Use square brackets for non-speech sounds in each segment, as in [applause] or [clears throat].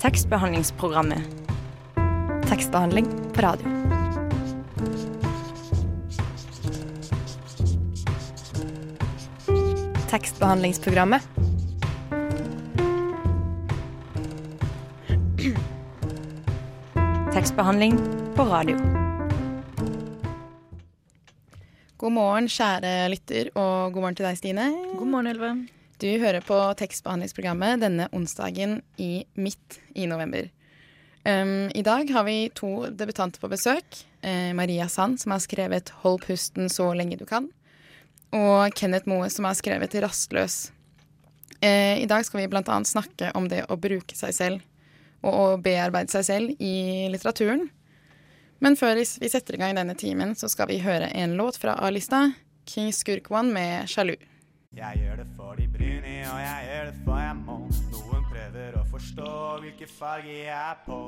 Tekstbehandlingsprogrammet. Tekstbehandling på radio. Tekstbehandlingsprogrammet. Tekstbehandling på radio. God morgen, kjære lytter, og god morgen til deg, Stine. God morgen, Ylve. Du hører på tekstbehandlingsprogrammet denne onsdagen i midt i november. Um, I dag har vi to debutanter på besøk. Eh, Maria Sand, som har skrevet 'Hold pusten så lenge du kan', og Kenneth Moe, som har skrevet 'Rastløs'. Eh, I dag skal vi bl.a. snakke om det å bruke seg selv og å bearbeide seg selv i litteraturen. Men før vi setter i gang denne timen, så skal vi høre en låt fra A-lista, King Skurk One med 'Sjalu'. Jeg gjør det for de bryne, og jeg gjør det for jeg må. Noen prøver å forstå hvilke farger jeg er på.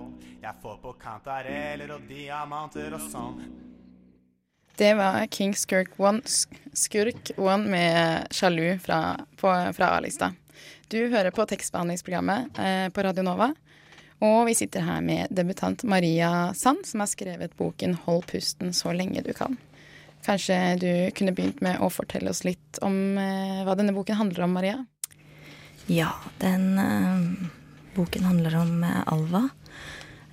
Jeg får på kantareller og diamanter og sånn. Det var King Skurk One, Skurk One med 'Sjalu' fra, fra A-lista. Du hører på tekstbehandlingsprogrammet eh, på Radio Nova. Og vi sitter her med debutant Maria Sand, som har skrevet boken 'Hold pusten så lenge du kan'. Kanskje du kunne begynt med å fortelle oss litt om eh, hva denne boken handler om, Maria? Ja, den eh, boken handler om eh, Alva.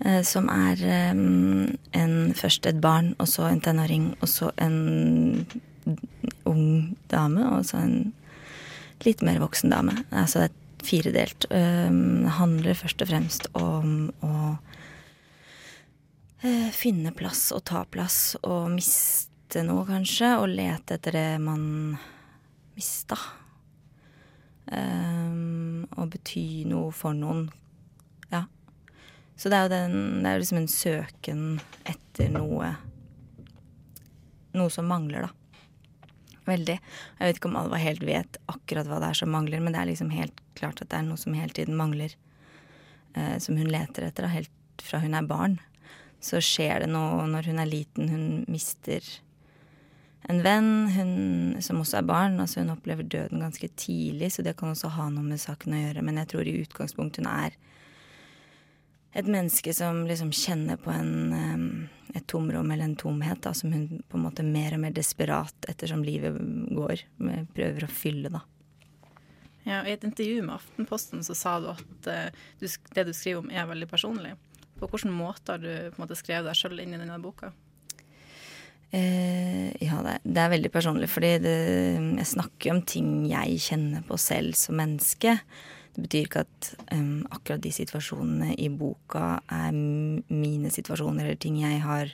eh, som er eh, en, først et barn, og så en tenåring, og så en ung dame, og så en litt mer voksen dame. Altså det er firedelt. Eh, Det handler først og fremst om å eh, finne plass og ta plass og miste noe, kanskje, og lete etter det man mista. Um, og bety noe for noen. Ja. Så det er jo den, det er liksom en søken etter noe Noe som mangler, da. Veldig. Jeg vet ikke om Alva helt vet akkurat hva det er som mangler, men det er liksom helt klart at det er noe som hele tiden mangler. Uh, som hun leter etter, da, helt fra hun er barn. Så skjer det noe når hun er liten. Hun mister en venn hun, som også er barn. altså Hun opplever døden ganske tidlig, så det kan også ha noe med saken å gjøre. Men jeg tror i utgangspunktet hun er et menneske som liksom kjenner på en, et tomrom eller en tomhet, da, som hun på en måte mer og mer desperat ettersom livet går, prøver å fylle, da. Ja, I et intervju med Aftenposten så sa du at eh, du, det du skriver om er veldig personlig. På hvilken måte har du på en måte skrevet deg sjøl inn i denne boka? Eh, ja, det det er veldig personlig, fordi det, jeg snakker jo om ting jeg kjenner på selv som menneske. Det betyr ikke at um, akkurat de situasjonene i boka er mine situasjoner eller ting jeg har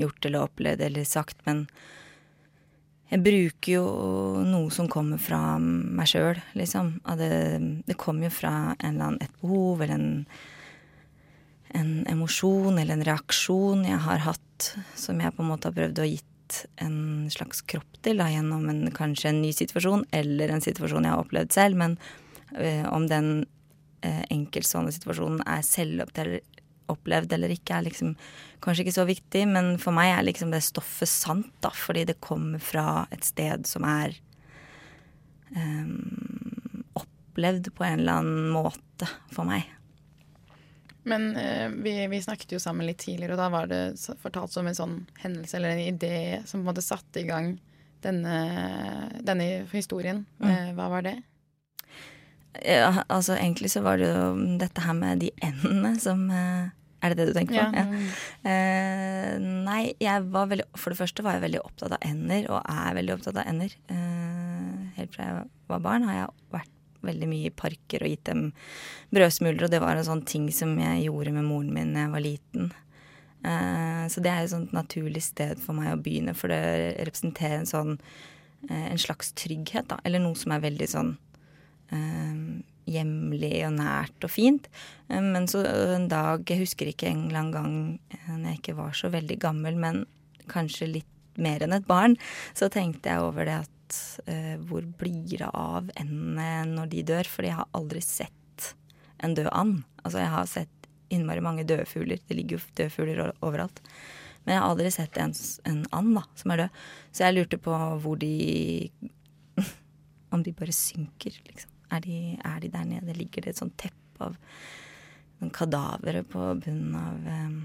gjort eller opplevd eller sagt, men jeg bruker jo noe som kommer fra meg sjøl, liksom. Det, det kommer jo fra en eller annen, et behov eller en en emosjon eller en reaksjon jeg har hatt, som jeg på en måte har prøvd å gitt en slags kropp til da, gjennom en, kanskje en ny situasjon eller en situasjon jeg har opplevd selv. Men øh, om den øh, enkeltstående situasjonen er selvopplevd eller ikke, er liksom kanskje ikke så viktig. Men for meg er liksom det stoffet sant, da, fordi det kommer fra et sted som er øh, opplevd på en eller annen måte for meg. Men uh, vi, vi snakket jo sammen litt tidligere, og da var det fortalt som en sånn hendelse eller en idé som på en måte satte i gang denne, denne historien. Eh, hva var det? Ja, altså egentlig så var det jo dette her med de endene som uh, Er det det du tenker på? Ja. Eh, nei, jeg var veldig For det første var jeg veldig opptatt av ender, og er veldig opptatt av ender. Helt fra jeg var barn har jeg vært veldig mye i parker og gitt dem brødsmuler, og det var en sånn ting som jeg gjorde med moren min da jeg var liten. Eh, så det er et sånt naturlig sted for meg å begynne, for det representerer en sånn eh, en slags trygghet, da. Eller noe som er veldig sånn eh, hjemlig og nært og fint. Men så en dag, jeg husker ikke en eller annen gang når jeg ikke var så veldig gammel, men kanskje litt mer enn et barn, så tenkte jeg over det at eh, hvor blir det av endene når de dør? Fordi jeg har aldri sett en død and. Altså jeg har sett innmari mange døde fugler. Det ligger jo døde fugler overalt. Men jeg har aldri sett en, en and som er død. Så jeg lurte på hvor de [laughs] Om de bare synker, liksom. Er de, er de der nede? Ligger det et sånt teppe av kadavere på bunnen av eh,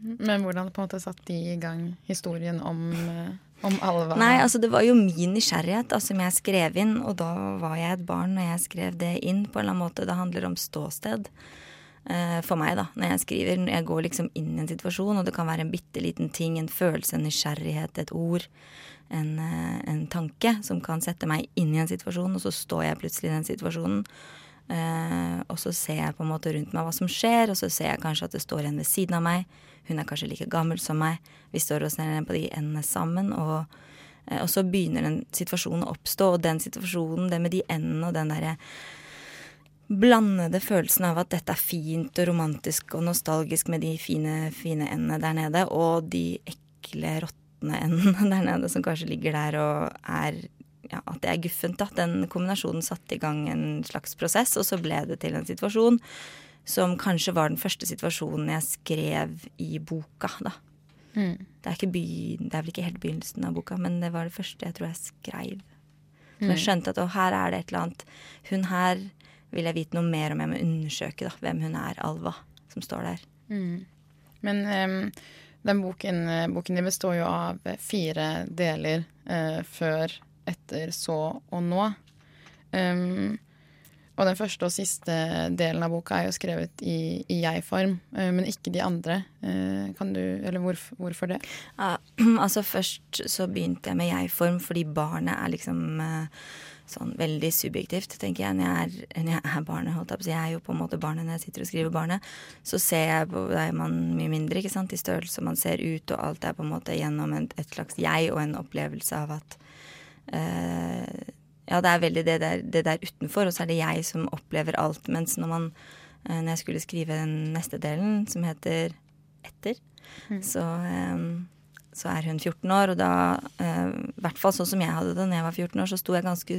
Men hvordan på en måte satt de i gang historien om, eh, om Alva? Nei, altså det var jo min nysgjerrighet da, som jeg skrev inn, og da var jeg et barn når jeg skrev det inn på en eller annen måte. Det handler om ståsted eh, for meg, da, når jeg skriver. Jeg går liksom inn i en situasjon, og det kan være en bitte liten ting, en følelse, en nysgjerrighet, et ord. En, eh, en tanke som kan sette meg inn i en situasjon, og så står jeg plutselig i den situasjonen. Eh, og så ser jeg på en måte rundt meg hva som skjer, og så ser jeg kanskje at det står en ved siden av meg. Hun er kanskje like gammel som meg. Vi står oss ned på de endene sammen. Og, eh, og så begynner den situasjonen å oppstå, og den situasjonen, det med de endene og den derre blandede følelsen av at dette er fint og romantisk og nostalgisk med de fine, fine endene der nede, og de ekle, råtne endene [laughs] der nede som kanskje ligger der og er ja, at det er guffent. da. Den kombinasjonen satte i gang en slags prosess, og så ble det til en situasjon som kanskje var den første situasjonen jeg skrev i boka, da. Mm. Det, er by, det, er vel ikke helt begynnelsen av boka, men det var det første jeg tror jeg skrev. Så jeg skjønte at å, her er det et eller annet Hun her vil jeg vite noe mer om. Jeg må undersøke da, hvem hun er, Alva, som står der. Mm. Men um, den boken, boken din består jo av fire deler uh, før etter så og nå. Um, og den første og siste delen av boka er jo skrevet i, i jeg-form, uh, men ikke de andre. Uh, kan du, eller hvorfor, hvorfor det? Ja, [clears throat] altså Først så begynte jeg med jeg-form fordi barnet er liksom uh, sånn veldig subjektivt, tenker jeg. Når jeg er, er barnet, holdt jeg på å si. Jeg er jo på en måte barnet når jeg sitter og skriver barnet. Så ser jeg på Da er man mye mindre, ikke sant, i størrelse, man ser ut, og alt er på en måte gjennom et, et slags jeg og en opplevelse av at uh, Ja, det er veldig det der, det der, utenfor, og så er det jeg som opplever alt. Mens når man uh, Når jeg skulle skrive den neste delen, som heter Etter, mm. så um, så er hun 14 år, og da eh, I hvert fall sånn som jeg hadde det når jeg var 14 år, så sto jeg ganske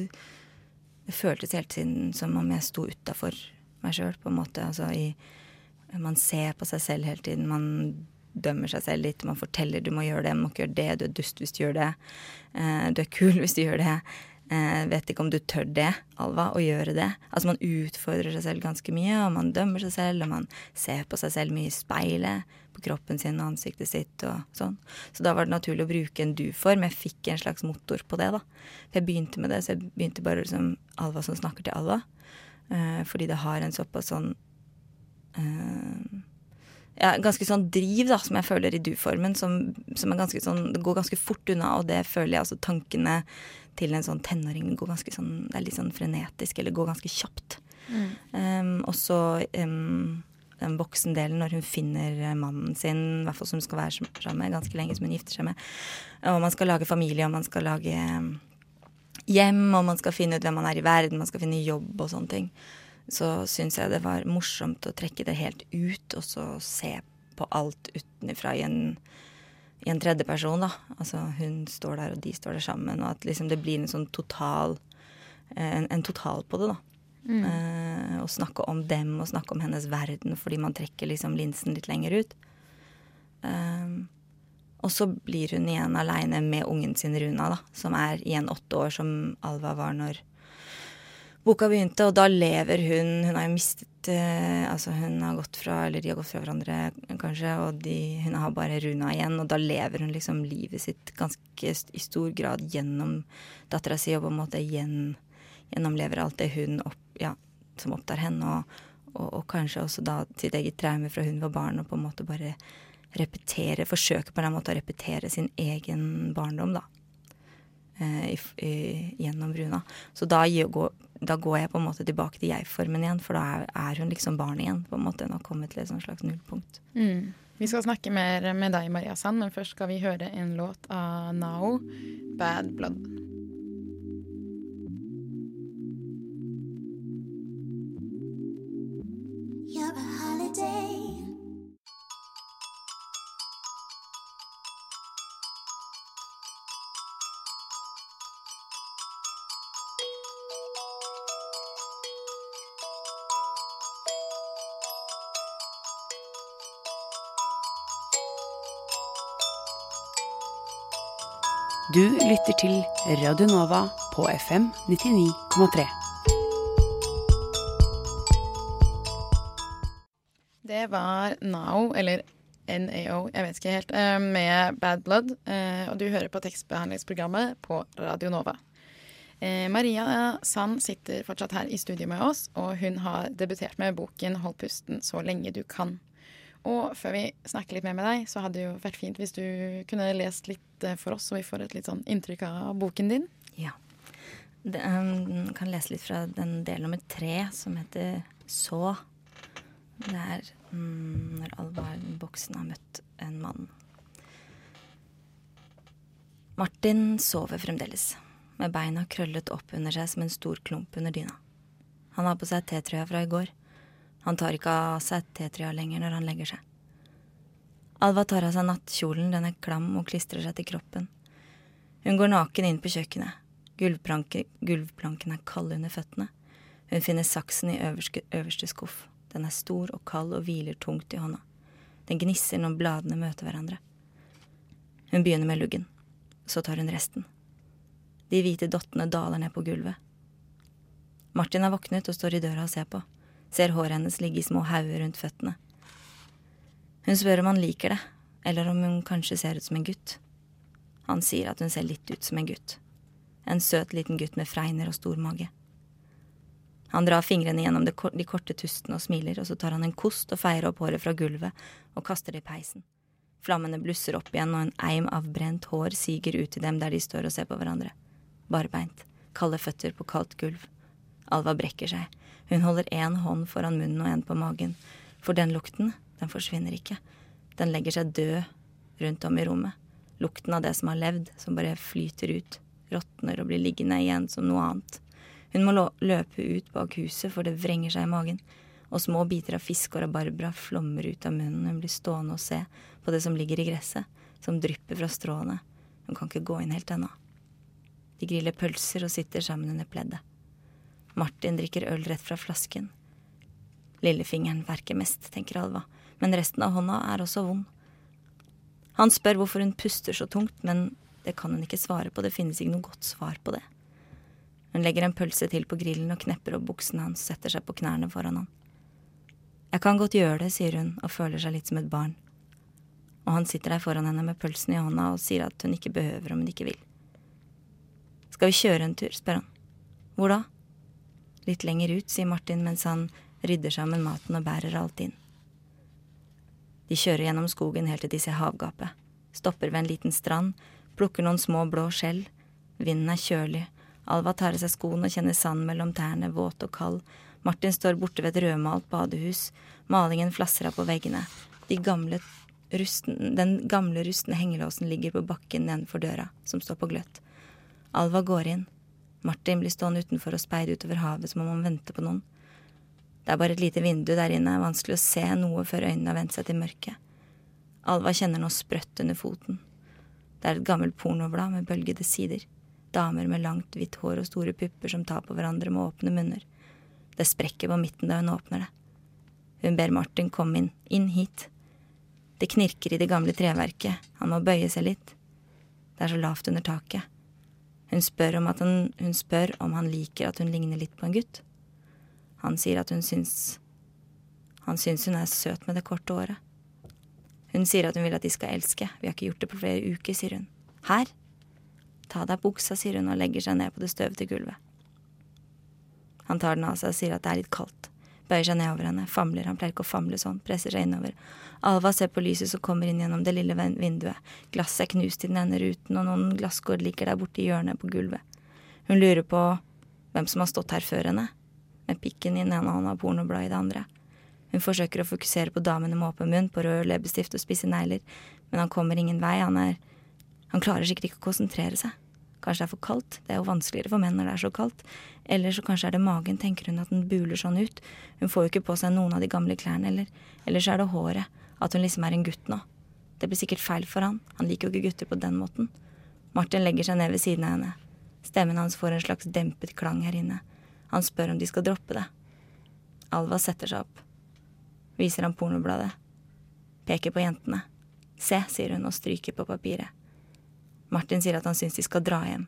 Det føltes hele tiden som om jeg sto utafor meg sjøl, på en måte. Altså i Man ser på seg selv hele tiden. Man dømmer seg selv litt. Man forteller du må gjøre det, du må ikke gjøre det, du er dust hvis du gjør det. Eh, du er kul hvis du gjør det. Eh, vet ikke om du tør det, Alva, å gjøre det. Altså Man utfordrer seg selv ganske mye, og man dømmer seg selv, og man ser på seg selv mye i speilet, på kroppen sin og ansiktet sitt og sånn. Så da var det naturlig å bruke en du-form. Jeg fikk en slags motor på det, da. For jeg begynte med det, så jeg begynte bare liksom Alva som snakker til Alva. Eh, fordi det har en såpass sånn eh, ja, ganske sånn driv da, som jeg føler i du-formen, som, som, er ganske sånn Det går ganske fort unna, og det føler jeg altså tankene til en sånn tenåring går ganske sånn Det er litt sånn frenetisk, eller går ganske kjapt. Mm. Um, og så um, den voksendelen når hun finner mannen sin, i hvert fall som hun skal være sammen med ganske lenge, som hun gifter seg med. Og man skal lage familie, og man skal lage hjem, og man skal finne ut hvem man er i verden, man skal finne jobb og sånne ting. Så syns jeg det var morsomt å trekke det helt ut, og så se på alt utenfra i en i en tredjeperson, da. Altså hun står der, og de står der sammen, og at liksom det blir en sånn total En, en total på det, da. Mm. Eh, å snakke om dem og snakke om hennes verden fordi man trekker liksom linsen litt lenger ut. Eh, og så blir hun igjen aleine med ungen sin Runa, da, som er igjen åtte år, som Alva var når boka begynte, og da lever hun Hun har jo mistet uh, Altså, hun har gått fra Eller de har gått fra hverandre, kanskje, og de, hun har bare Runa igjen, og da lever hun liksom livet sitt ganske i stor grad gjennom dattera si, og på en måte gjen, gjennomlever alt det hun opp, ja, som opptar henne, og, og, og, kanskje også da sitt eget traume fra hun var barn, og på en måte bare repetere, forsøke på en måte å repetere sin egen barndom, da. Uh, i, i, gjennom Bruna. Så da går, da går jeg på en måte tilbake til jeg-formen igjen, for da er, hun liksom barn igjen. på en måte, Hun har kommet til et slags nullpunkt. Mm. Vi skal snakke mer med deg, Maria Sand, men først skal vi høre en låt av Nao, 'Bad Blood'. Du lytter til Radio Nova på FM 99,3. Det var Nao, eller NAO, jeg vet ikke helt, eh, med Bad Blood. eh, Og du hører på tekstbehandlingsprogrammet på Radio Nova. Eh, Maria Sand sitter fortsatt her i studio med oss, og hun har debutert med boken 'Hold pusten så lenge du kan'. Og før vi snakker litt mer med deg, så hadde det jo vært fint hvis du kunne lest litt eh, for oss, så vi får et litt sånn inntrykk av boken din. Ja. Det, um, kan lese litt fra den del nummer tre, som heter Så. Det er um, når Alva Boksen har møtt en mann. Martin sover fremdeles, med beina krøllet opp under seg som en stor klump under dyna. Han har på seg T-trøya fra i går. Han tar ikke av seg T-trøya lenger når han legger seg. Alva tar av seg nattkjolen, den er klam og klistrer seg til kroppen. Hun går naken inn på kjøkkenet. Gulvplanken, gulvplanken er kald under føttene. Hun finner saksen i øverste, øverste skuff. Den er stor og kald og hviler tungt i hånda. Den gnisser når bladene møter hverandre. Hun begynner med luggen. Så tar hun resten. De hvite dottene daler ned på gulvet. Martin har våknet og står i døra og ser på. Ser håret hennes ligge i små hauger rundt føttene. Hun spør om han liker det, eller om hun kanskje ser ut som en gutt. Han sier at hun ser litt ut som en gutt. En søt liten gutt med fregner og stor mage. Han drar fingrene gjennom de korte tustene og smiler, og så tar han en kost og feier opp håret fra gulvet og kaster det i peisen. Flammene blusser opp igjen, og en eim av brent hår siger ut til dem der de står og ser på hverandre. Barbeint, kalde føtter på kaldt gulv. Alva brekker seg. Hun holder én hånd foran munnen og en på magen. For den lukten, den forsvinner ikke. Den legger seg død rundt om i rommet. Lukten av det som har levd, som bare flyter ut, råtner og blir liggende igjen som noe annet. Hun må løpe ut bak huset, for det vrenger seg i magen, og små biter av fisk og rabarbra flommer ut av munnen. Hun blir stående og se på det som ligger i gresset, som drypper fra stråene. Hun kan ikke gå inn helt ennå. De griller pølser og sitter sammen under pleddet. Martin drikker øl rett fra flasken. Lillefingeren verker mest, tenker Alva, men resten av hånda er også vond. Han spør hvorfor hun puster så tungt, men det kan hun ikke svare på, det finnes ikke noe godt svar på det. Hun legger en pølse til på grillen og knepper opp buksene hans setter seg på knærne foran han. Jeg kan godt gjøre det, sier hun og føler seg litt som et barn. Og han sitter der foran henne med pølsen i hånda og sier at hun ikke behøver om hun ikke vil. Skal vi kjøre en tur, spør han. Hvor da? Litt lenger ut, sier Martin mens han rydder sammen maten og bærer alt inn. De kjører gjennom skogen helt til de ser havgapet, stopper ved en liten strand, plukker noen små blå skjell. Vinden er kjølig, Alva tar av seg skoene og kjenner sand mellom tærne, våt og kald. Martin står borte ved et rødmalt badehus. Malingen flasser av på veggene. De gamle rusten, den gamle, rustne hengelåsen ligger på bakken nedenfor døra, som står på gløtt. Alva går inn. Martin blir stående utenfor og speide utover havet som om han venter på noen. Det er bare et lite vindu der inne, vanskelig å se noe før øynene har vendt seg til mørket. Alva kjenner noe sprøtt under foten. Det er et gammelt pornoblad med bølgede sider. Damer med langt, hvitt hår og store pupper som tar på hverandre med åpne munner. Det sprekker på midten da hun åpner det. Hun ber Martin komme inn, inn hit. Det knirker i det gamle treverket, han må bøye seg litt. Det er så lavt under taket. Hun spør han, hun spør om han liker at hun ligner litt på en gutt. Han sier at hun syns Han syns hun er søt med det korte året. Hun sier at hun vil at de skal elske. Vi har ikke gjort det på flere uker, sier hun. Her? Ta deg buksa, sier hun og legger seg ned på det støvete gulvet. Han tar den av seg og sier at det er litt kaldt. Bøyer seg ned over henne, famler, han pleier ikke å famle sånn, presser seg innover. Alva ser på lyset som kommer inn gjennom det lille vinduet. Glasset er knust i den ene ruten, og noen glasskår ligger der borte i hjørnet på gulvet. Hun lurer på hvem som har stått her før henne med pikken i den ene hånda og pornobladet i det andre. Hun forsøker å fokusere på damene med åpen munn, på rød leppestift og spisse negler, men han kommer ingen vei, han er… Han klarer sikkert ikke å konsentrere seg. Kanskje det er for kaldt, det er jo vanskeligere for menn når det er så kaldt, eller så kanskje er det magen, tenker hun at den buler sånn ut, hun får jo ikke på seg noen av de gamle klærne, eller, eller så er det håret, at hun liksom er en gutt nå. Det blir sikkert feil for han, han liker jo ikke gutter på den måten. Martin legger seg ned ved siden av henne. Stemmen hans får en slags dempet klang her inne. Han spør om de skal droppe det. Alva setter seg opp. Viser ham pornobladet. Peker på jentene. Se, sier hun og stryker på papiret. Martin sier at han syns de skal dra hjem.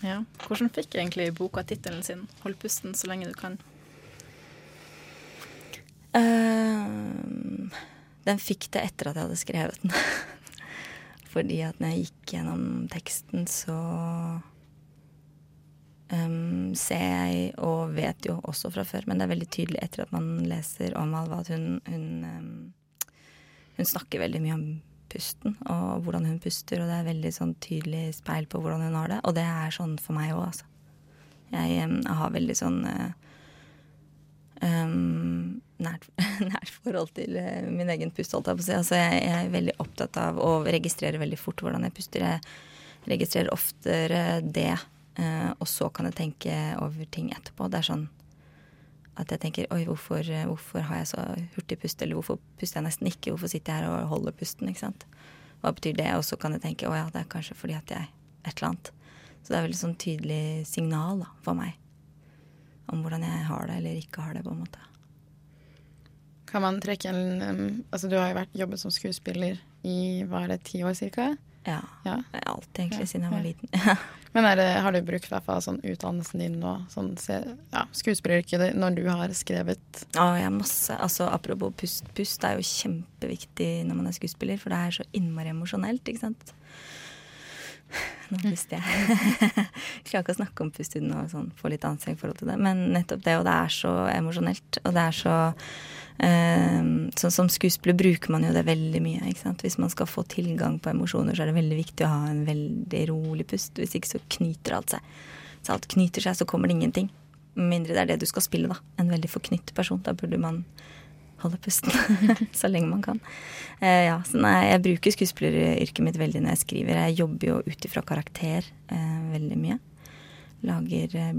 Ja. Hvordan fikk egentlig boka tittelen sin 'Hold pusten så lenge du kan'? Ehm, den fikk det etter at jeg hadde skrevet den. [laughs] Fordi at når jeg gikk gjennom teksten, så um, ser jeg, og vet jo også fra før, men det er veldig tydelig etter at man leser om Alva, at hun, hun, um, hun snakker veldig mye om pusten og hvordan hun puster, og det er veldig sånn tydelig speil på hvordan hun har det. Og det er sånn for meg òg, altså. Jeg um, har veldig sånn uh, em, nært, [laughs] nært forhold til eh, min egen pust, holdt jeg på å si. Altså, jeg, jeg er veldig opptatt av å registrere veldig fort hvordan jeg puster. Jeg registrerer oftere det, eh, og så kan jeg tenke over ting etterpå. Det er sånn at jeg tenker oi, hvorfor, hvorfor har jeg så hurtig pust, eller hvorfor puster jeg nesten ikke, hvorfor sitter jeg her og holder pusten, ikke sant. Hva betyr det? Og så kan jeg tenke å ja, det er kanskje fordi at jeg et eller annet. Så det er veldig sånn tydelig signal da, for meg om hvordan jeg har det eller ikke har det, på en måte. Kan man trekke en um, Altså, du har jo vært, jobbet som skuespiller i hva er det, ti år cirka? Ja. Ja. Alltid egentlig, Ja, siden jeg var liten. [laughs] Men det, har du brukt hvert fall sånn utdannelsen din og sånn ja, skuespilleryrket når du har skrevet Å, Ja, masse. Altså, apropos pust. Pust er jo kjempeviktig når man er skuespiller, for det er så innmari emosjonelt, ikke sant. Nå puster jeg. Jeg [laughs] klarer ikke å snakke om pust uten å sånn, få litt anstrengt forhold til det. Men nettopp det, og det er så emosjonelt, og det er så eh, Sånn Som skuespiller bruker man jo det veldig mye. ikke sant? Hvis man skal få tilgang på emosjoner, så er det veldig viktig å ha en veldig rolig pust. Hvis ikke så knyter alt seg. Så alt knyter seg, så kommer det ingenting. Med mindre det er det du skal spille, da. En veldig forknyttet person. Da burde man holde pusten [laughs] så lenge man kan. Eh, ja, så nei, jeg bruker skuespilleryrket mitt veldig når jeg skriver. Jeg jobber jo ut ifra karakter eh, veldig mye. Lager eh,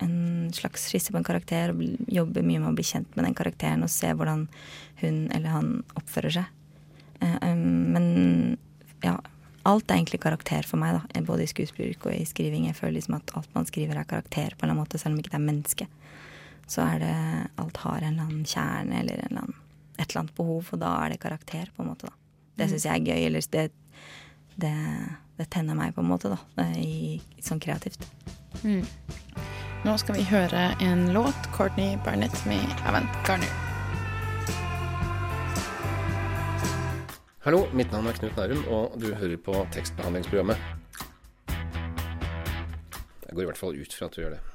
en slags skisse på en karakter og jobber mye med å bli kjent med den karakteren og se hvordan hun eller han oppfører seg. Eh, men ja, alt er egentlig karakter for meg, da. Både i skuespilleryrket og i skriving. Jeg føler liksom at alt man skriver er karakter på en eller annen måte, selv om ikke det er menneske. Så er det Alt har en eller annen kjerne eller en eller annen, et eller annet behov, og da er det karakter, på en måte, da. Det syns jeg er gøy. Eller det, det, det tenner meg, på en måte, da. I, sånn kreativt. Nå skal vi høre en låt, Courtney Barnett med Avant Garner. Hallo, mitt navn er Knut Nærum, og du hører på tekstbehandlingsprogrammet. Jeg går i hvert fall ut fra at du gjør det.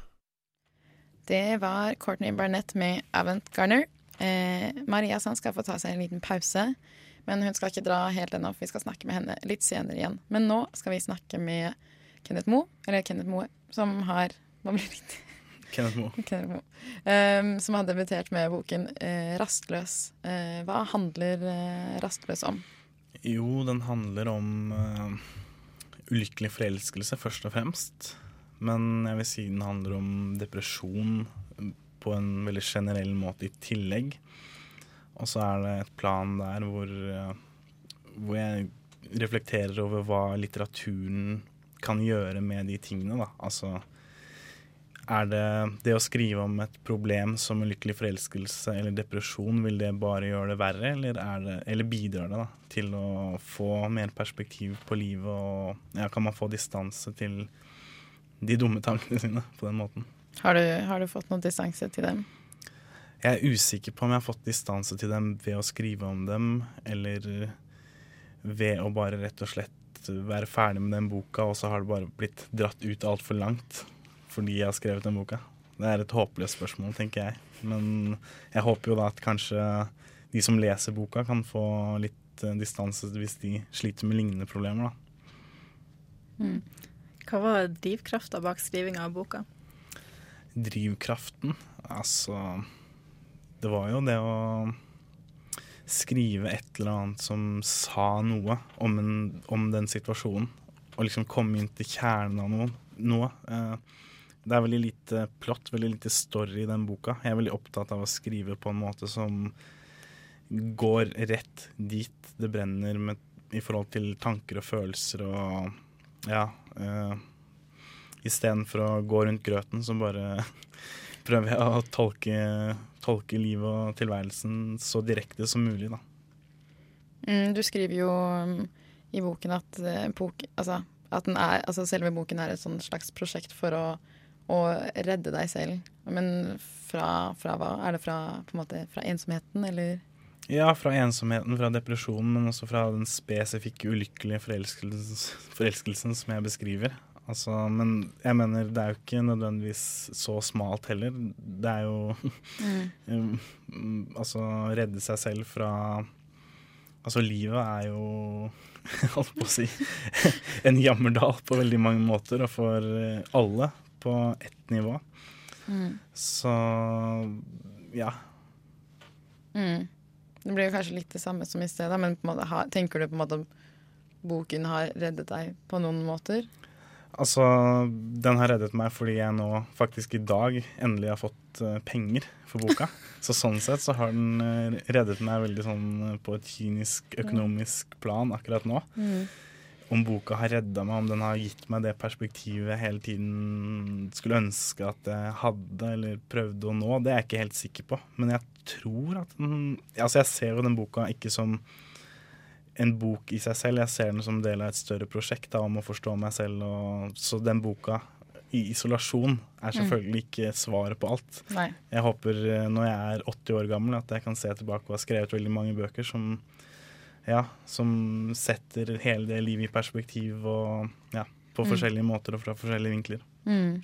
Det var Courtney Barnett med Avant Garner. Eh, Maria Sand skal få ta seg en liten pause, men hun skal ikke dra helt ennå, for vi skal snakke med henne litt senere igjen. Men nå skal vi snakke med Kenneth Moe, eller Kenneth Moe, som har Hva blir det riktig? Kenneth Moe. [laughs] Kenneth Moe. Um, som har debutert med boken eh, 'Rastløs'. Eh, hva handler eh, 'Rastløs' om? Jo, den handler om ulykkelig forelskelse, først og fremst. Men jeg vil si den handler om depresjon på en veldig generell måte i tillegg. Og så er det et plan der hvor, eh, hvor jeg reflekterer over hva litteraturen kan gjøre med de tingene, da. Altså er det det å skrive om et problem som ulykkelig forelskelse eller depresjon, vil det bare gjøre det verre, eller, er det, eller bidrar det da, til å få mer perspektiv på livet? Og ja, kan man få distanse til de dumme tankene sine på den måten? Har du, har du fått noen distanse til dem? Jeg er usikker på om jeg har fått distanse til dem ved å skrive om dem, eller ved å bare rett og slett være ferdig med den boka, og så har det bare blitt dratt ut altfor langt fordi jeg har skrevet den boka. Det er et håpløst spørsmål, tenker jeg. Men jeg håper jo da at kanskje de som leser boka, kan få litt eh, distanse hvis de sliter med lignende problemer, da. Hva var drivkrafta bak skrivinga av boka? drivkraften. Altså Det var jo det å skrive et eller annet som sa noe om, en, om den situasjonen. Og liksom komme inn til kjernen av noe. noe. Eh, det er veldig lite plott, veldig lite story i den boka. Jeg er veldig opptatt av å skrive på en måte som går rett dit det brenner med, i forhold til tanker og følelser og ja. uh, Istedenfor å gå rundt grøten, så bare [laughs] prøver jeg å tolke, tolke livet og tilværelsen så direkte som mulig, da. Mm, du skriver jo um, i boken at, eh, altså, at er, altså selve boken er et sånn slags prosjekt for å å redde deg selv. Men fra, fra hva? Er det fra, en måte, fra ensomheten, eller? Ja, fra ensomheten, fra depresjonen, men også fra den spesifikke ulykkelige forelskelsen, forelskelsen som jeg beskriver. Altså, men jeg mener, det er jo ikke nødvendigvis så smalt heller. Det er jo mm. [laughs] Altså, redde seg selv fra Altså, livet er jo [laughs] Holdt på å si [laughs] en jammerdal på veldig mange måter, og for alle på ett nivå. Mm. Så ja. Mm. Det blir kanskje litt det samme som i sted, men måte, tenker du på en måte om boken har reddet deg på noen måter? Altså, den har reddet meg fordi jeg nå faktisk i dag endelig har fått uh, penger for boka. [laughs] så sånn sett så har den uh, reddet meg veldig sånn uh, på et kynisk økonomisk plan akkurat nå. Mm om boka har redda meg, om den har gitt meg det perspektivet jeg hele tiden skulle ønske at jeg hadde eller prøvde å nå, det er jeg ikke helt sikker på. Men jeg tror at den Altså, jeg ser jo den boka ikke som en bok i seg selv, jeg ser den som del av et større prosjekt da, om å forstå meg selv. Og, så den boka i isolasjon er mm. selvfølgelig ikke svaret på alt. Nei. Jeg håper eh, når jeg er 80 år gammel at jeg kan se tilbake og ha skrevet veldig mange bøker som ja, som setter hele det livet i perspektiv og ja, på mm. forskjellige måter og fra forskjellige vinkler. Mm.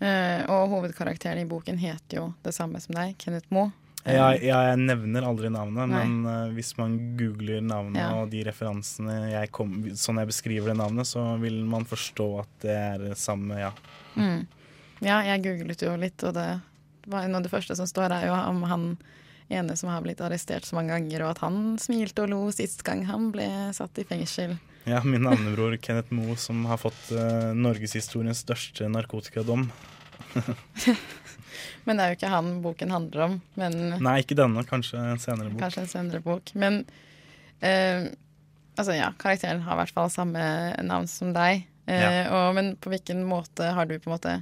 Eh, og hovedkarakteren i boken heter jo det samme som deg, Kenneth Moe. Ja, ja, jeg nevner aldri navnet, Nei. men uh, hvis man googler navnet ja. og de referansene jeg kom, sånn jeg beskriver det navnet, så vil man forstå at det er samme, ja. Mm. Ja, jeg googlet jo litt, og det var noe av det første som står, er jo om han ene som har blitt arrestert så mange ganger, og at han smilte og lo sist gang han ble satt i fengsel. Ja, min navnebror Kenneth Moe, som har fått uh, norgeshistoriens største narkotikadom. [laughs] men det er jo ikke han boken handler om. Men, Nei, ikke denne. Kanskje en senere bok. Kanskje en senere bok. Men uh, altså, ja, karakteren har i hvert fall samme navn som deg. Uh, ja. og, men på hvilken måte har du på en måte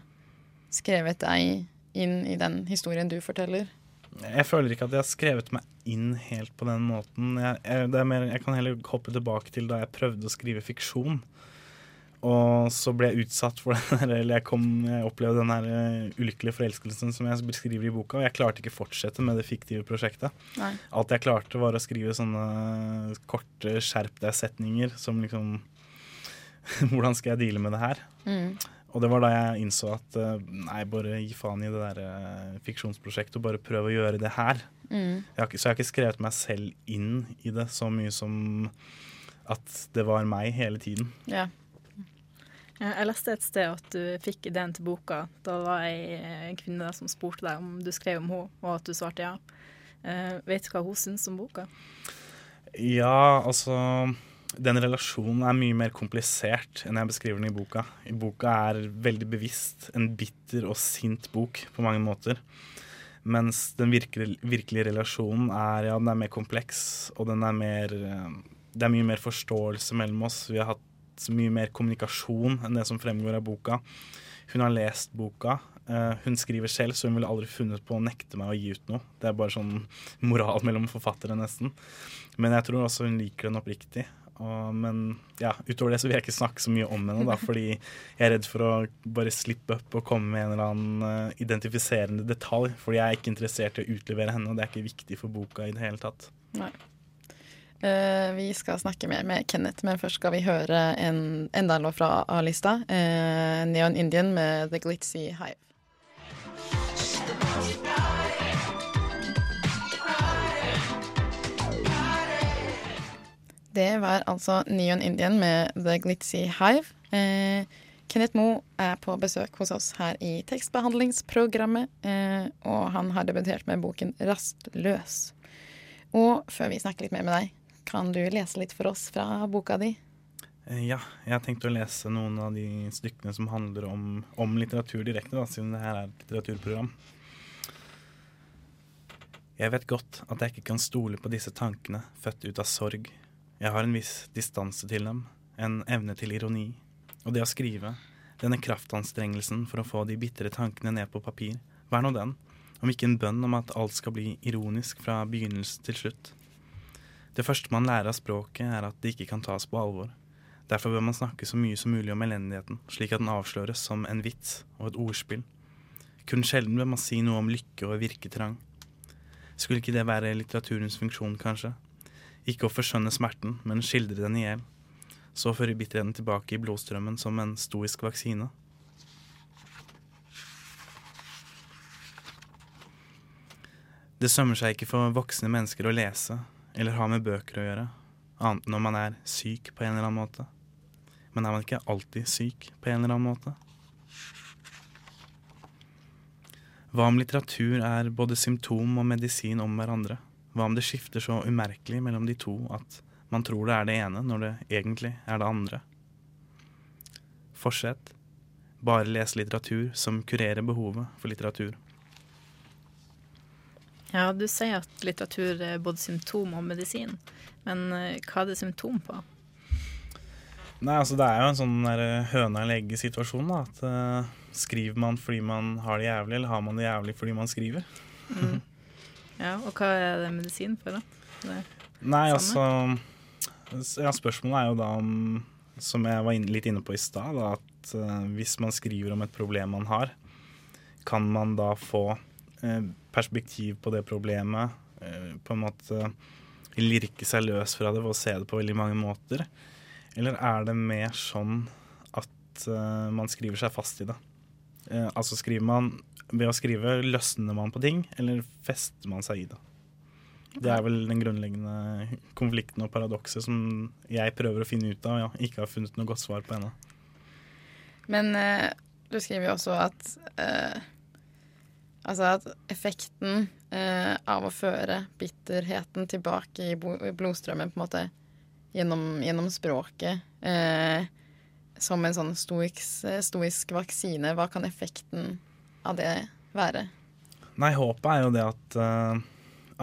skrevet deg inn i den historien du forteller? Jeg føler ikke at jeg har skrevet meg inn helt på den måten. Jeg, jeg, mer, jeg, kan heller hoppe tilbake til da jeg prøvde å skrive fiksjon. Og så ble jeg utsatt for [laughs] den her, eller jeg, kom, jeg opplevde den her uh, ulykkelige forelskelsen som jeg beskriver i boka, og jeg klarte ikke fortsette med det fiktive prosjektet. Nei. Alt jeg klarte, var å skrive sånne korte skjerp deg-setninger som liksom [laughs] Hvordan skal jeg deale med det her? Mm. Og det var da jeg innså at eh, nei, bare gi faen i det der uh, fiksjonsprosjektet og bare prøve å gjøre det her. Mm. Jeg har, så jeg har ikke skrevet meg selv inn i det så mye som at det var meg hele tiden. Ja. Jeg leste et sted at du fikk ideen til boka. Da var jeg en kvinne som spurte deg om du skrev om henne, og at du svarte ja. Uh, vet du hva hun syns om boka? Ja, altså den relasjonen er mye mer komplisert enn jeg beskriver den i boka. I boka er veldig bevisst en bitter og sint bok på mange måter. Mens den virkelige, virkelige relasjonen er, ja, den er mer kompleks, og den er mer eh, Det er mye mer forståelse mellom oss. Vi har hatt mye mer kommunikasjon enn det som fremgår av boka. Hun har lest boka. Uh, hun skriver selv, så hun ville aldri funnet på å nekte meg å gi ut noe. Det er bare sånn moral mellom forfattere, nesten. Men jeg tror også hun liker den oppriktig. Og, men ja, utover det så vil jeg ikke snakke så mye om henne, da, fordi jeg er redd for å bare slippe opp og komme med en eller annen uh, identifiserende detalj. Fordi jeg er ikke interessert i å utlevere henne, og det er ikke viktig for boka i det hele tatt. Nei. Uh, vi skal snakke mer med Kenneth, men først skal vi høre en, enda en låt fra A-lista. Uh, Neon Indian med The Glitzy Hive. Det var altså Neon Indian med The Glitzy Hive. Eh, Kenneth Moe er på besøk hos oss her i tekstbehandlingsprogrammet, eh, og han har debutert med boken 'Rastløs'. Og før vi snakker litt mer med deg, kan du lese litt for oss fra boka di? Eh, ja, jeg har tenkt å lese noen av de stykkene som handler om, om litteratur direkte, da, siden det her er et litteraturprogram. Jeg vet godt at jeg ikke kan stole på disse tankene født ut av sorg jeg har en viss distanse til dem, en evne til ironi. Og det å skrive, denne kraftanstrengelsen for å få de bitre tankene ned på papir, hva nå den, om ikke en bønn om at alt skal bli ironisk fra begynnelse til slutt? Det første man lærer av språket, er at det ikke kan tas på alvor. Derfor bør man snakke så mye som mulig om elendigheten, slik at den avsløres som en vits og et ordspill. Kun sjelden bør man si noe om lykke og virketrang. Skulle ikke det være litteraturens funksjon, kanskje? Ikke å forskjønne smerten, men skildre den i hjel. Så fører bitterheten tilbake i blodstrømmen som en stoisk vaksine. Det sømmer seg ikke for voksne mennesker å lese eller ha med bøker å gjøre, annet enn om man er syk på en eller annen måte. Men er man ikke alltid syk på en eller annen måte? Hva om litteratur er både symptom og medisin om hverandre? Hva om det skifter så umerkelig mellom de to at man tror det er det ene når det egentlig er det andre? Fortsett. Bare les litteratur som kurerer behovet for litteratur. Ja, du sier at litteratur er både symptom og medisin, men eh, hva er det symptom på? Nei, altså Det er jo en sånn eh, høna eller egget-situasjon. da, at uh, Skriver man fordi man har det jævlig, eller har man det jævlig fordi man skriver? Mm. Ja, Og hva er det medisin for, da? Det Nei, samme? altså ja, Spørsmålet er jo da om, som jeg var inn, litt inne på i stad, at uh, hvis man skriver om et problem man har, kan man da få uh, perspektiv på det problemet, uh, på en måte lirke seg løs fra det ved å se det på veldig mange måter? Eller er det mer sånn at man skriver seg fast i det? Altså skriver man Ved å skrive løsner man på ting, eller fester man seg i det? Det er vel den grunnleggende konflikten og paradokset som jeg prøver å finne ut av ja, ikke har funnet noe godt svar på ennå. Men eh, du skriver jo også at eh, Altså at effekten eh, av å føre bitterheten tilbake i, blodstrømmen på en måte gjennom, gjennom språket eh, som en sånn stoisk, stoisk vaksine, hva kan effekten av det være? Nei, håpet er jo det at, uh,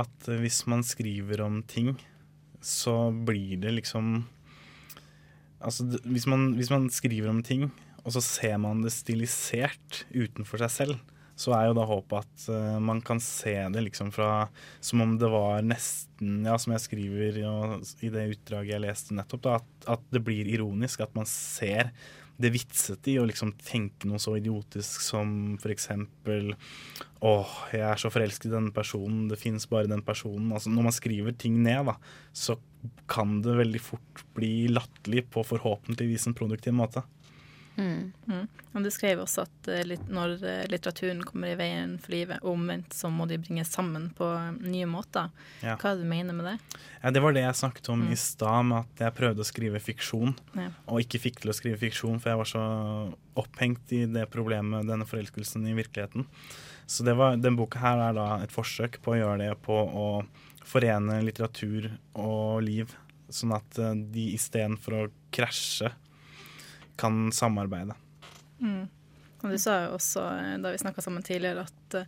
at hvis man skriver om ting, så blir det liksom Altså hvis man, hvis man skriver om ting, og så ser man det stilisert utenfor seg selv, så er jo da håpet at uh, man kan se det liksom fra Som om det var nesten Ja, som jeg skriver og, i det utdraget jeg leste nettopp, da, at, at, det blir ironisk. At man ser det vitsete i å liksom tenke noe så idiotisk som eksempel Åh, jeg er så forelsket i denne personen, det fins bare den personen. Altså, når man skriver ting ned, da, så kan det veldig fort bli latterlig på forhåpentligvis en produktiv måte. Mm. Mm. Og Du skrev også at litt, når uh, litteraturen kommer i veien for livet, og omvendt så må de bringes sammen på uh, nye måter. Ja. Hva er det du mener med det? Ja, det var det jeg snakket om Mm. i stad, med at jeg prøvde å skrive fiksjon, Ja. og ikke fikk til å skrive fiksjon, for jeg var så opphengt i det problemet, denne forelskelsen i virkeligheten. Så det var, den boka her er da et forsøk på å gjøre det, på å forene litteratur og liv, sånn at uh, de istedenfor å krasje kan samarbeide. Mm. Og Du sa jo også eh, da vi snakka sammen tidligere, at, eh,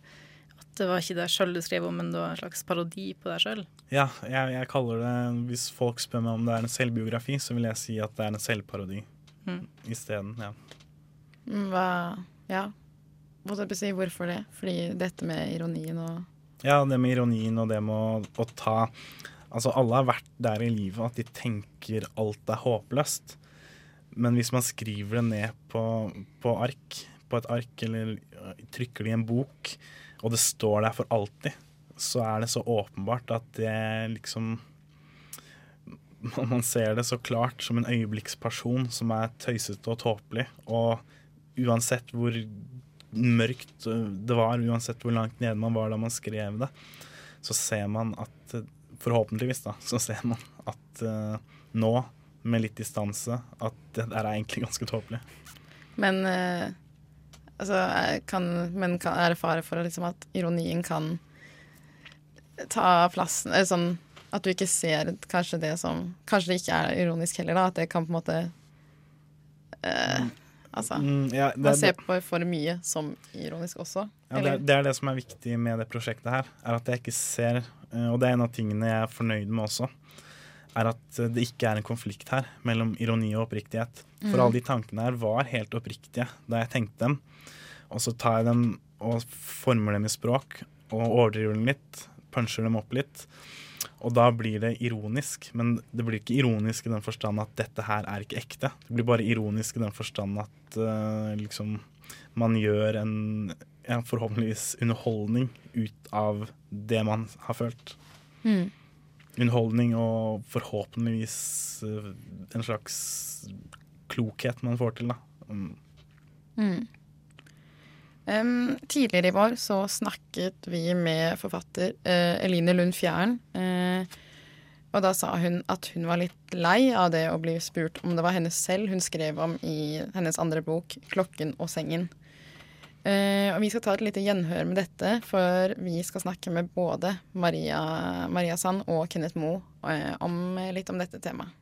at det var ikke deg sjøl du skrev om, men det var en slags parodi på deg sjøl. Ja, jeg, jeg kaller det Hvis folk spør meg om det er en selvbiografi, så vil jeg si at det er en selvparodi Mm. isteden. Ja. Mm, Hva Ja. Hva jeg si, hvorfor det? Fordi dette med ironien og ja, det med ironien og det med å, å ta Altså, alle har vært der i livet at de tenker alt er håpløst. Men hvis man skriver det ned på, på ark, på et ark, eller øh, trykker det i en bok, og det står der for alltid, så er det så åpenbart at det liksom Man ser det så klart som en øyeblikksperson som er tøysete og tåpelig. Og uansett hvor mørkt det var, uansett hvor langt nede man var da man skrev det, så ser man at Forhåpentligvis, da, så ser man at uh, nå, med litt distanse, at det der er egentlig ganske tåpelig. Men eh, altså, kan, men kan, er det fare for liksom, at ironien kan ta plassen Eller sånn at du ikke ser kanskje det som Kanskje det ikke er ironisk heller, da. At det kan på en måte eh, Altså Mm, ja, det, Man er- ser på for mye som ironisk også. Ja, det, det er det som er viktig med det prosjektet her. Er at jeg ikke ser, eh, og det er en av tingene jeg er fornøyd med også, er at det ikke er en konflikt her mellom ironi og oppriktighet. For Mm. alle de tankene her var helt oppriktige da jeg tenkte dem. Og så tar jeg dem og former dem i språk og overdriver dem litt, puncher dem opp litt. Og da blir det ironisk, men det blir ikke ironisk i den forstand at dette her er ikke ekte. Det blir bare ironisk i den forstand at uh, liksom man gjør en ja, forhåpentligvis underholdning ut av det man har følt. Mm. Underholdning og forhåpentligvis uh, en slags klokhet man får til, da. Um, Mm. Um, tidligere i vår så snakket vi med forfatter uh, Eline Lund Fjæren. Uh, og da sa hun at hun var litt lei av det å bli spurt om det var henne selv hun skrev om i hennes andre bok, 'Klokken og sengen'. Uh, og vi skal ta et lite gjenhør med dette, for vi skal snakke med både Maria, Maria Sand og Kenneth Moe om, litt om dette temaet.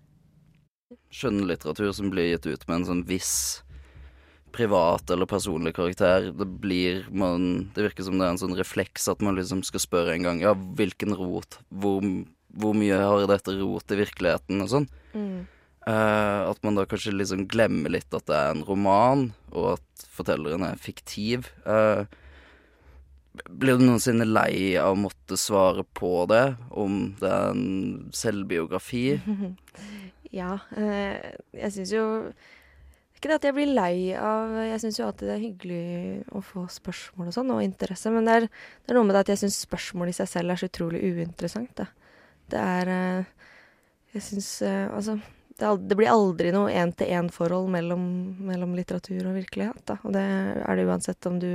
Skjønnlitteratur som blir gitt ut med en sånn viss privat eller personlig karakter. Det blir man Det virker som det er en sånn refleks at man liksom skal spørre en gang Ja, hvilken rot? Hvor, hvor mye har dette rot i virkeligheten, og sånn? Mm. Uh, at man da kanskje liksom glemmer litt at det er en roman, og at fortelleren er fiktiv. Uh, blir du noensinne lei av å måtte svare på det, om det er en selvbiografi? [laughs] ja. Uh, jeg syns jo ikke det at jeg blir lei av Jeg syns jo alltid det er hyggelig å få spørsmål og sånn, og interesse, men det er, det er noe med det at jeg syns spørsmål i seg selv er så utrolig uinteressant, da. Det er Jeg syns Altså det, det, blir aldri noe én-til-én-forhold mellom, mellom, litteratur og virkelighet. Da. Og det er det uansett om du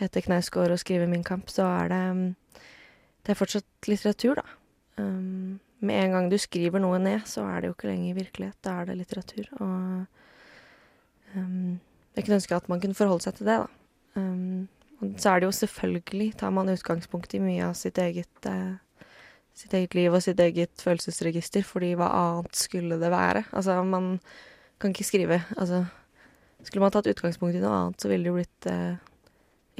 heter Knausgård og skriver Min kamp, så er det Det er fortsatt litteratur, da. Um, med en gang du skriver noe ned, så er det jo ikke lenger virkelighet. Da er det litteratur. Og um, jeg kunne ønske at man kunne forholde seg til det, da. Um, og så er det jo selvfølgelig, tar man utgangspunkt i mye av sitt eget uh, sitt eget liv og sitt eget følelsesregister, fordi hva annet skulle det være? Altså, man kan ikke skrive Altså, skulle man tatt utgangspunkt i noe annet, så ville det jo blitt eh,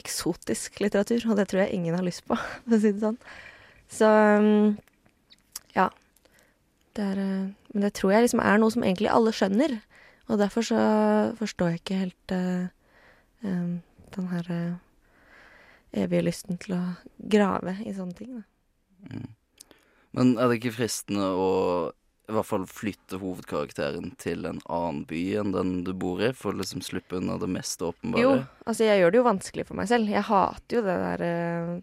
eksotisk litteratur, og det tror jeg ingen har lyst på, [laughs] for å si det sånn. Så um, ja. Det er uh, Men det tror jeg liksom er noe som egentlig alle skjønner, og derfor så forstår jeg ikke helt uh, um, den her uh, evige lysten til å grave i sånne ting, da. Mm. Men er det ikke fristende å i hvert fall flytte hovedkarakteren til en annen by enn den du bor i, for å liksom slippe unna det mest åpenbare? Jo, altså jeg gjør det jo vanskelig for meg selv. Jeg hater jo det der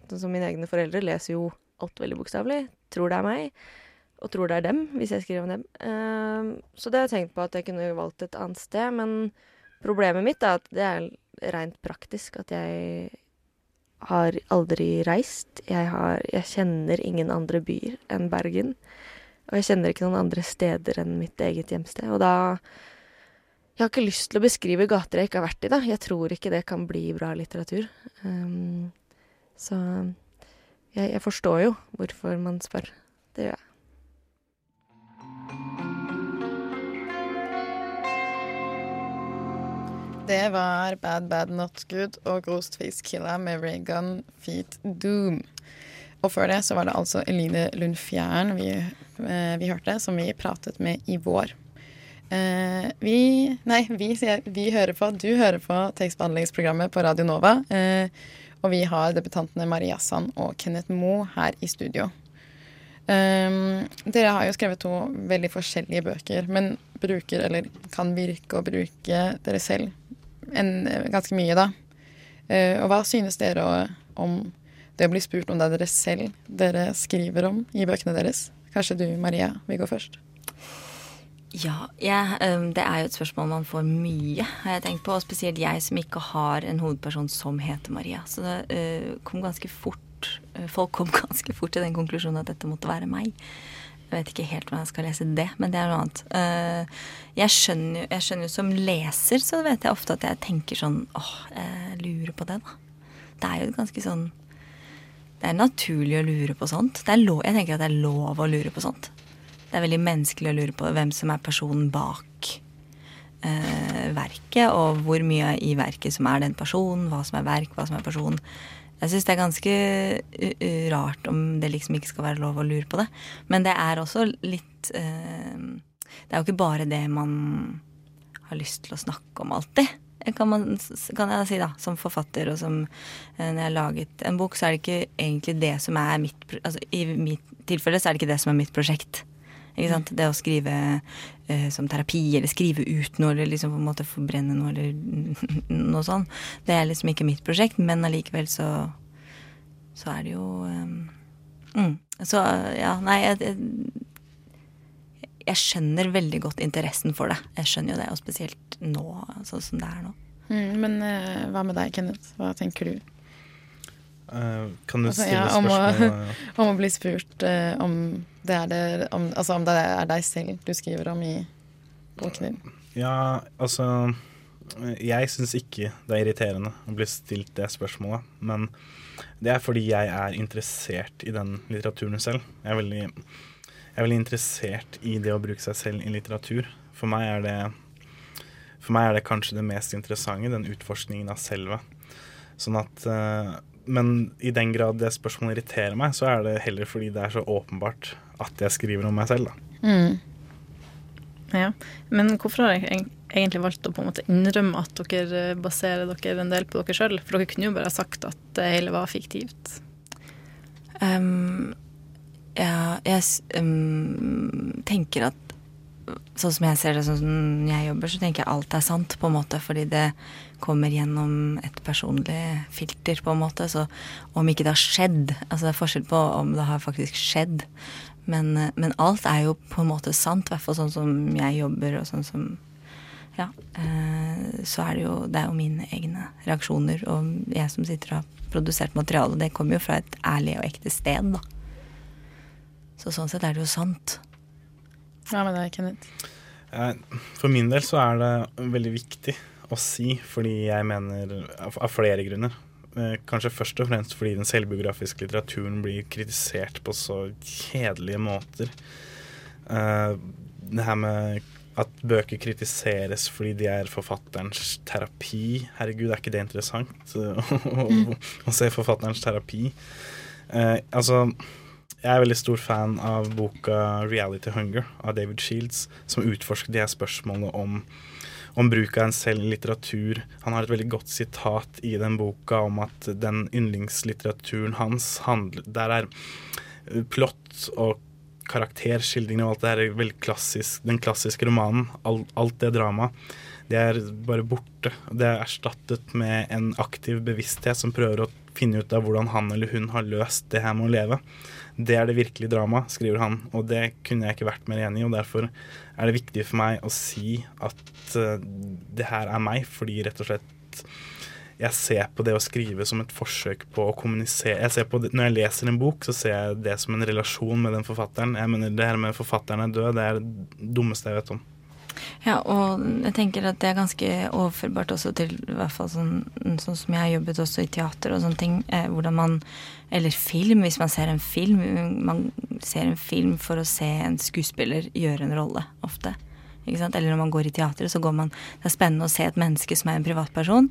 Sånn som mine egne foreldre leser jo alt veldig bokstavelig. Tror det er meg, og tror det er dem, hvis jeg skriver om dem. Uh, så det har jeg tenkt på at jeg kunne valgt et annet sted, men problemet mitt er at det er rent praktisk at jeg har aldri reist. Jeg, har, jeg, kjenner ingen andre byer enn Bergen. Og jeg kjenner ikke noen andre steder enn mitt eget hjemsted. Og da Jeg har ikke lyst til å beskrive gater jeg ikke har vært i, da. Jeg tror ikke det kan bli bra litteratur. Um, så jeg, jeg forstår jo hvorfor man spør. Det gjør jeg. Det var Bad Bad Not Good og Ghostface Killa med Raygun Feet Doom. Og før det så var det altså Eline Lund Fjæren vi, eh, vi, hørte, som vi pratet med i vår. Eh, vi Nei, vi, vi, hører på Du hører på tekstbehandlingsprogrammet på Radio Nova. Eh, og vi har debutantene Maria Sand og Kenneth Moe her i studio. Um, dere har jo skrevet to veldig forskjellige bøker, men bruker, eller kan virke å bruke dere selv en, ganske mye, da. Uh, og hva synes dere om det å bli spurt om det er dere selv dere skriver om i bøkene deres? Kanskje du, Maria, vil gå først? Ja, jeg, um, det er jo et spørsmål man får mye, har jeg tenkt på. Og spesielt jeg som ikke har en hovedperson som heter Maria. Så det kom ganske fort Folk kom [laughs] ganske fort til den konklusjonen at dette måtte være meg. Jeg vet ikke helt hvordan jeg skal lese det, men det er noe annet. Uh, jeg skjønner, jeg skjønner jo som leser, så vet jeg ofte at jeg tenker sånn åh, jeg lurer på det, da. Det er jo ganske sånn Det er naturlig å lure på sånt. Lov, jeg tenker at det er lov å lure på sånt. Det er veldig menneskelig å lure på hvem som er personen bak uh, verket, og hvor mye i verket som er den personen, hva som er verk, hva som er person. Jeg syns det er ganske rart om det liksom ikke skal være lov å lure på det. Men det er også litt uh, Det er jo ikke bare det man har lyst til å snakke om alltid. kan, man, kan jeg si, da. Som forfatter og som eh, når jeg har laget en bok, så er det ikke egentlig det som er mitt Altså i mitt tilfelle så er det ikke det som er mitt prosjekt. Det å skrive eh, som terapi, eller skrive ut noe, eller liksom på en måte forbrenne noe, eller [laughs] noe sånt. Det er liksom ikke mitt prosjekt, men allikevel så så er det jo um, mm. Så ja, nei jeg, jeg, skjønner veldig godt interessen for det. Jeg skjønner jo det, og spesielt nå, sånn som det er nå. Mm, men uh, hva med deg, Kenneth? Hva tenker du? Uh, kan du altså, stille ja, om spørsmål? Å, [laughs] om å bli spurt uh, om, det er det, om, altså, om det er deg selv du skriver om i boken din? Ja, altså Jeg syns ikke det er irriterende å bli stilt det spørsmålet, men det er fordi jeg er interessert i den litteraturen selv. Jeg er veldig, jeg er veldig interessert i det å bruke seg selv i litteratur. For meg er det, for meg er det kanskje det mest interessante, den utforskningen av selve. Sånn at uh, Men i den grad det spørsmålet irriterer meg, så er det heller fordi det er så åpenbart at jeg skriver om meg selv, da. Mm. Ja, Men hvorfor har jeg egentlig valgt å på en måte innrømme at dere baserer dere en del på dere sjøl? For dere kunne jo bare sagt at det hele var fiktivt. Um, ja, jeg um, tenker at sånn som jeg ser det, sånn som jeg jobber, så tenker jeg alt er sant, på en måte. Fordi det kommer gjennom et personlig filter, på en måte. Så om ikke det har skjedd Altså det er forskjell på om det har faktisk skjedd. Men, men alt er jo på en måte sant, i hvert fall sånn som jeg jobber, og sånn som ja, eh, så er det jo Det er jo mine egne reaksjoner, og jeg som sitter og har produsert materiale, det kommer jo fra et ærlig og ekte sted, da. Så sånn sett er det jo sant. Hva det deg, Kenneth? For min del så er det veldig viktig å si, fordi jeg mener Av flere grunner. Eh, kanskje først og fremst fordi den selvbiografiske litteraturen blir kritisert på så kjedelige måter. Eh, det her med at bøker kritiseres fordi de er forfatterens terapi. Herregud, er ikke det interessant [laughs] å, å se forfatterens terapi? Eh, altså, jeg er veldig stor fan av boka 'Reality Hunger' av David Shields, som utforsker de her spørsmålene om, om bruk av en selv litteratur. Han har et veldig godt sitat i den boka om at den yndlingslitteraturen hans handler Der er plott og karakterskildringer og alt det her er veldig klassisk. Den klassiske romanen, Alt, alt det dramaet, det er bare borte. Det er erstattet med en aktiv bevissthet som prøver å finne ut av hvordan han eller hun har løst det her med å leve. Det er det virkelige dramaet, skriver han, og det kunne jeg ikke vært mer enig i. og Derfor er det viktig for meg å si at uh, det her er meg, fordi rett og slett jeg ser på det å skrive som et forsøk på å kommunisere. Jeg det, når jeg leser en bok, så ser jeg det som en relasjon med den forfatteren. Jeg mener Det her med forfatteren er død, det er det dummeste jeg vet om. Ja, og jeg tenker at det er ganske overførbart også til i hvert fall sånn, sånn som jeg har jobbet også i teater og sånne ting. Eh, hvordan man Eller film, hvis man ser en film. Man ser en film for å se en skuespiller gjøre en rolle, ofte. Ikke sant? Eller når man går i teatret, så går man Det er spennende å se et menneske som er en privatperson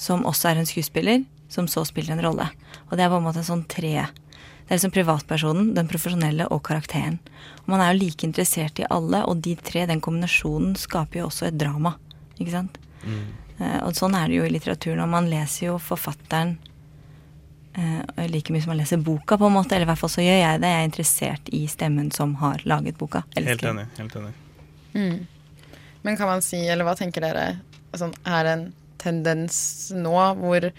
som også er en skuespiller, som så spiller en rolle. Og det er på en måte en sånn tre Det er liksom privatpersonen, den profesjonelle og karakteren. Og man er jo like interessert i alle, og de tre, den kombinasjonen, skaper jo også et drama. Ikke sant? Mm. Uh, og sånn er det jo i litteraturen. Og man leser jo forfatteren uh, like mye som man leser boka, på en måte. Eller i hvert fall så gjør jeg det. Jeg er interessert i stemmen som har laget boka. Helt enig. Helt enig. Mm. Men kan man si, eller hva tenker dere, sånn, er en tendens nå, hvor,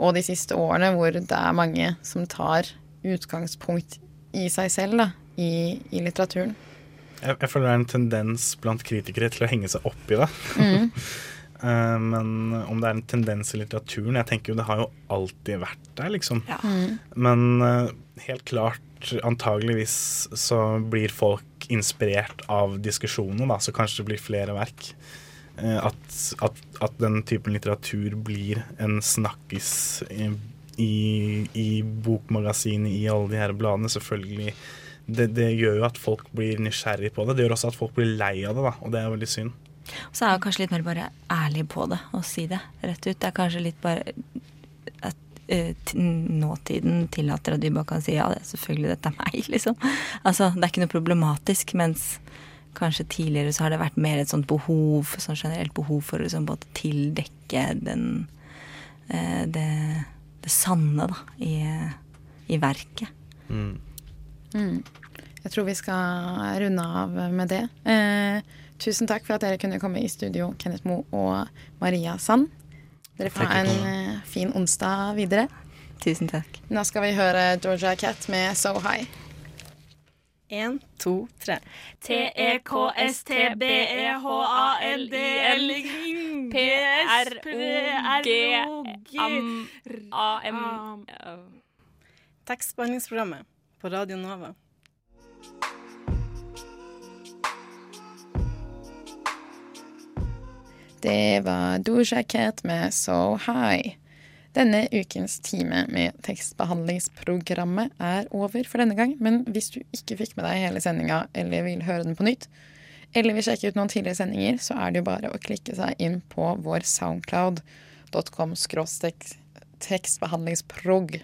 og de siste årene, hvor det er mange som tar utgangspunkt i seg selv da, i, i litteraturen. Jeg, jeg, føler det er en tendens blant kritikere til å henge seg opp i det. Mm. uh, [laughs] men om det er en tendens i litteraturen Jeg tenker jo det har jo alltid vært der, liksom. Ja. Mm. Men uh, helt klart, antageligvis så blir folk inspirert av diskusjoner, da, så kanskje det blir flere verk. Eh, at, at, at, den typen litteratur blir en snakkis i, i, bokmagasinet, i alle de her bladene, selvfølgelig. Det, det, gjør jo at folk blir nysgjerrig på det. Det gjør også at folk blir lei av det, da, og det er veldig synd. Og så er jeg kanskje litt mer bare ærlig på det og si det rett ut. Det er kanskje litt bare at uh, nåtiden tillater at du bare kan si ja, det er selvfølgelig dette er meg, [laughs] liksom. Altså, det er ikke noe problematisk, mens Kanskje tidligere så har det vært mer et sånt behov, sånn generelt behov for å liksom, tildekke den uh, det, det sanne, da, i, i verket. Mm. Mm. Jeg tror vi skal runde av med det. Eh, tusen takk for at dere kunne komme i studio, Kenneth Moe og Maria Sand. Dere får ha en eh, fin onsdag videre. Tusen takk. Nå skal vi høre Georgia Cat med So High. Én, to, tre. E T-E-K-S-T-B-E-H-A-L-D-L P-R-O-G-A-M Tekstbehandlingsprogrammet på Radio Nova. Det var Doja Cat med So High. Denne ukens time med tekstbehandlingsprogrammet er over for denne gang, men hvis du ikke fikk med deg hele sendinga eller vil høre den på nytt, eller vil sjekke ut noen tidligere sendinger, så er det jo bare å klikke seg inn på vår soundcloud.com tekstbehandlingsprog.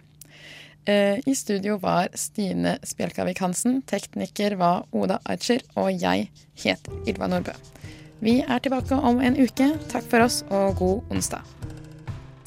Eh, I studio var Stine Spjelkavik Hansen, tekniker var Oda Archer, og jeg heter Ylva Nordbø. Vi er tilbake om en uke. Takk for oss, og god onsdag.